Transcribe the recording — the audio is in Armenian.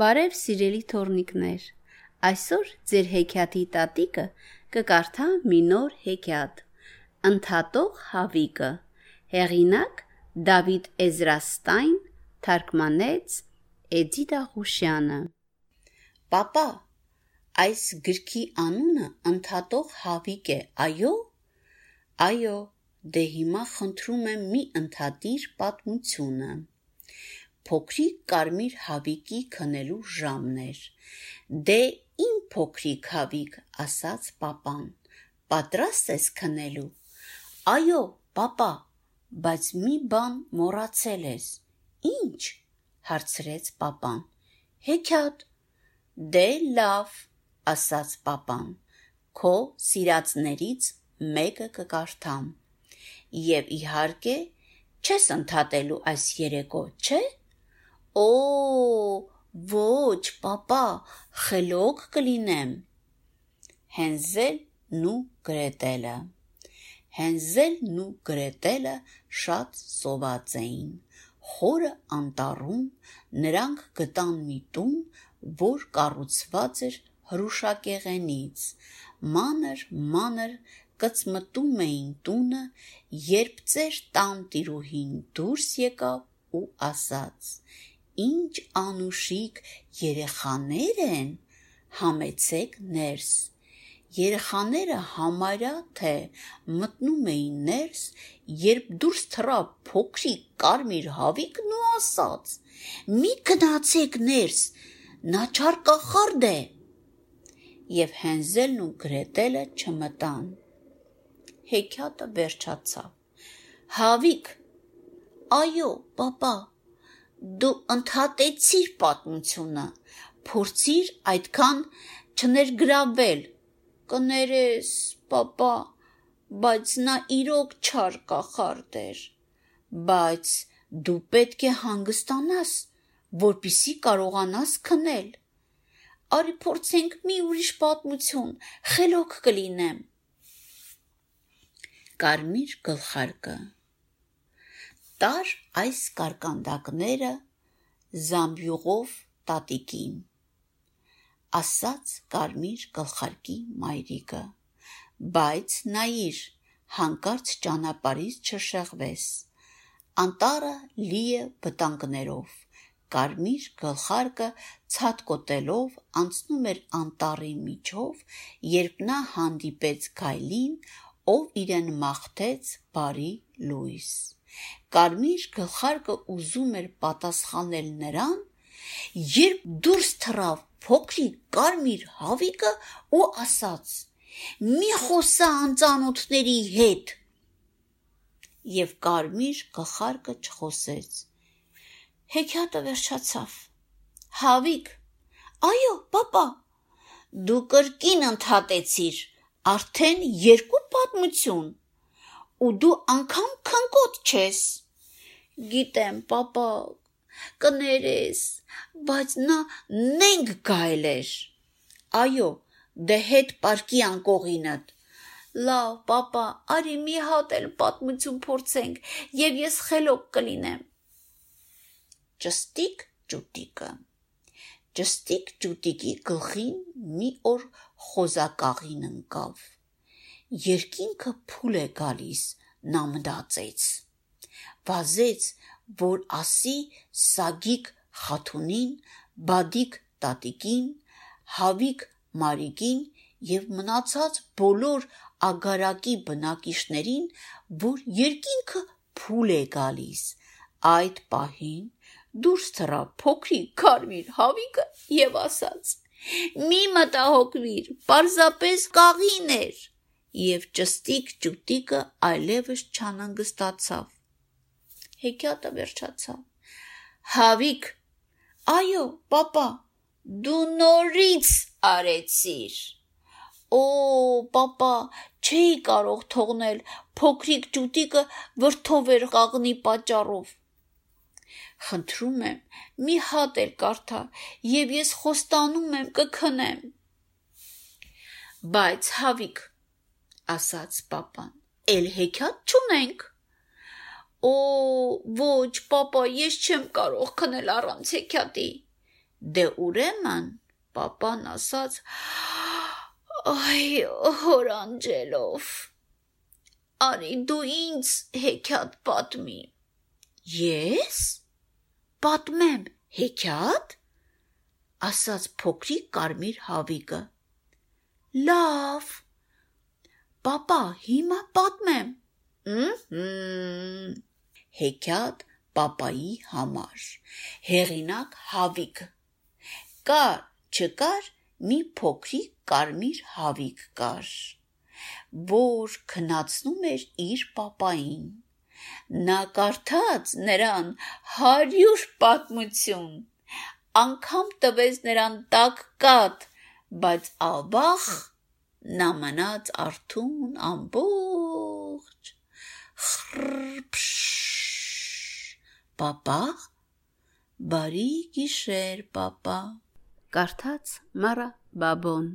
Բարև սիրելի թորնիկներ։ Այսօր ձեր հեքիաթի տատիկը կկարդա մի նոր հեքիաթ։ Ընթատող հավիկը։ Հեղինակ Դավիթ Էզրաստայն, թարգմանեց Էդիթա Ղուշյանը։ Պապա, այս գրքի անունը Ընթատող հավիկ է, այո։ Այո, դե հիմա խնդրում եմ մի ընդհատիր պատմությունը փոքրիկ կարմիր հավիկի քնելու ժամն էր։ Դե իմ փոքրիկ հավիկ, ասաց papan։ Պատրաստ ես քնելու։ Այո, papa, բայց մի բան մոռացել ես։ Ինչ? հարցրեց papan։ Հեքիաթ։ Դե լավ, ասաց papan։ Քո սիրածներից մեկը կկարդամ։ Եվ իհարկե, չես ընդհատելու այս երեկո, չէ՞։ Օ, ոչ, papa, խելոք կլինեմ։ Հենզելն ու Գրետելը Հենզելն ու Գրետելը շատ սոված էին։ Խորը անտառում նրանք գտան մի տուն, որ կառուցված էր հրուշակեղենից։ Մանր, մանր կծմտում էին տունը, երբ ծեր տան տիրուհին դուրս եկավ ու ասաց. Ինչ անուշիկ երեխաներ են, համեցեք ներս։ Երեխաները համարյա թե մտնում էին ներս, երբ դուրս թռավ փոքրիկ կարմիր հավիկն ու ասաց. «Մի գնացեք ներս, նա չարկախարդ է»։ Եվ Հենզելն ու Գրետելը չմտան։ Հեքիաթը վերջացավ։ Հավիկ, այո, papa, դու ընդհատեցիր պատմությունը, փորձիր այդքան չներգրավել։ Կներես, papa, բայց նա իրոք չար կախարդ էր։ Բայց դու պետք է հանգստանաս, որpիսի կարողանաս քնել։ Արի փորձենք մի ուրիշ պատմություն, խելոք կլինեմ։ Կարմիր գլխարկը տար այս կարկանդակները զամբյուղով տատիկին, ասաց կարմիր գլխարկի մայրիկը, բայց նայիր, հանկարծ ճանապարից չշեղվես, անտարը լի է վտանգներով, կարմիր գլխարկը ցատկոտելով անցնում էր անտառի միջով, երբ նա հանդիպեց գայլին, ով իրեն մաղթեց բարի լույս։ Կարմիր գլխարկը ուզում էր պատասխանել նրան, երբ դուրս թռավ փոքրիկ կարմիր հավիկը ու ասաց. «Մի խոսա անծանոթների հետ»։ Եվ կարմիր գլխարկը չխոսեց։ Հեքիաթը վերջացավ։ Հավիկ, այո, papa, դու կրկին ընդհատեցիր, արդեն երկու պատմություն ու դու անգամ քնկոտ չես։ Գիտեմ, papa, կներես, բայց նա նենք գայլ էր։ Այո, դե հետ պարկի անկողինդ։ Լավ, papa, արի մի հատ էլ պատմություն փորձենք, եւ ես խելոք կլինեմ։ Ճստիկ ճուտիկը Ճստիկ ճուտիկի գլխին մի օր խոզակաղին ընկավ երկինքը փուլ է գալիս, նա մտածեց։ Վազեց, որ ասի Սագիկ խաթունին, Բադիկ տատիկին, Հավիկ Մարիկին եւ մնացած բոլոր ագարակի բնակիչներին, որ երկինքը փուլ է գալիս։ Այդ պահին դուրս թռավ փոքրիկ կարմիր հավիկը եւ ասաց. «Մի մտահոգվիր, պարզապես կաղին էր» եւ ճստիկ ճուտիկը այլևս չանհանգստացավ։ Հեքիաթը վերջացավ։ Հավիկ, այո, papa, դու նորից արեցիր։ Օ, papa, չէի կարող թողնել փոքրիկ ճուտիկը վրթովեր կաղնի պատճառով։ Խնդրում եմ, մի հատ էլ կարդա, եւ ես խոստանում եմ կքնեմ։ Բայց հավիկ, ասաց papan։ Էլ հեքիաթ չունենք։ Օ, ոչ, papa, ես չեմ կարող քնել առանց հեքիաթի։ Դե ուրեմն, papan ասաց. Այ հորանջելով։ Արի դու ինձ հեքիաթ պատմի։ Ես պատմեմ հեքիաթ ասաց փոքրիկ կարմիր հավիկը։ Լավ։ Պապա, հիմա պատմեմ։ Ահմ։ Հեքիաթ պապայի համար։ Հեղինակ Հավիկ։ Կար, չկար մի փոքրիկ կարմիր հավիկ կար, որ քնացնում էր իր պապային։ Նա կարդաց նրան 100 պատմություն, անգամ տվեց նրան տակ կատ, բայց աբախ նա մնաց արթուն ամբողջ։ Պապա Բարի գիշեր, պապա։ Կարդաց Մարա Բաբոն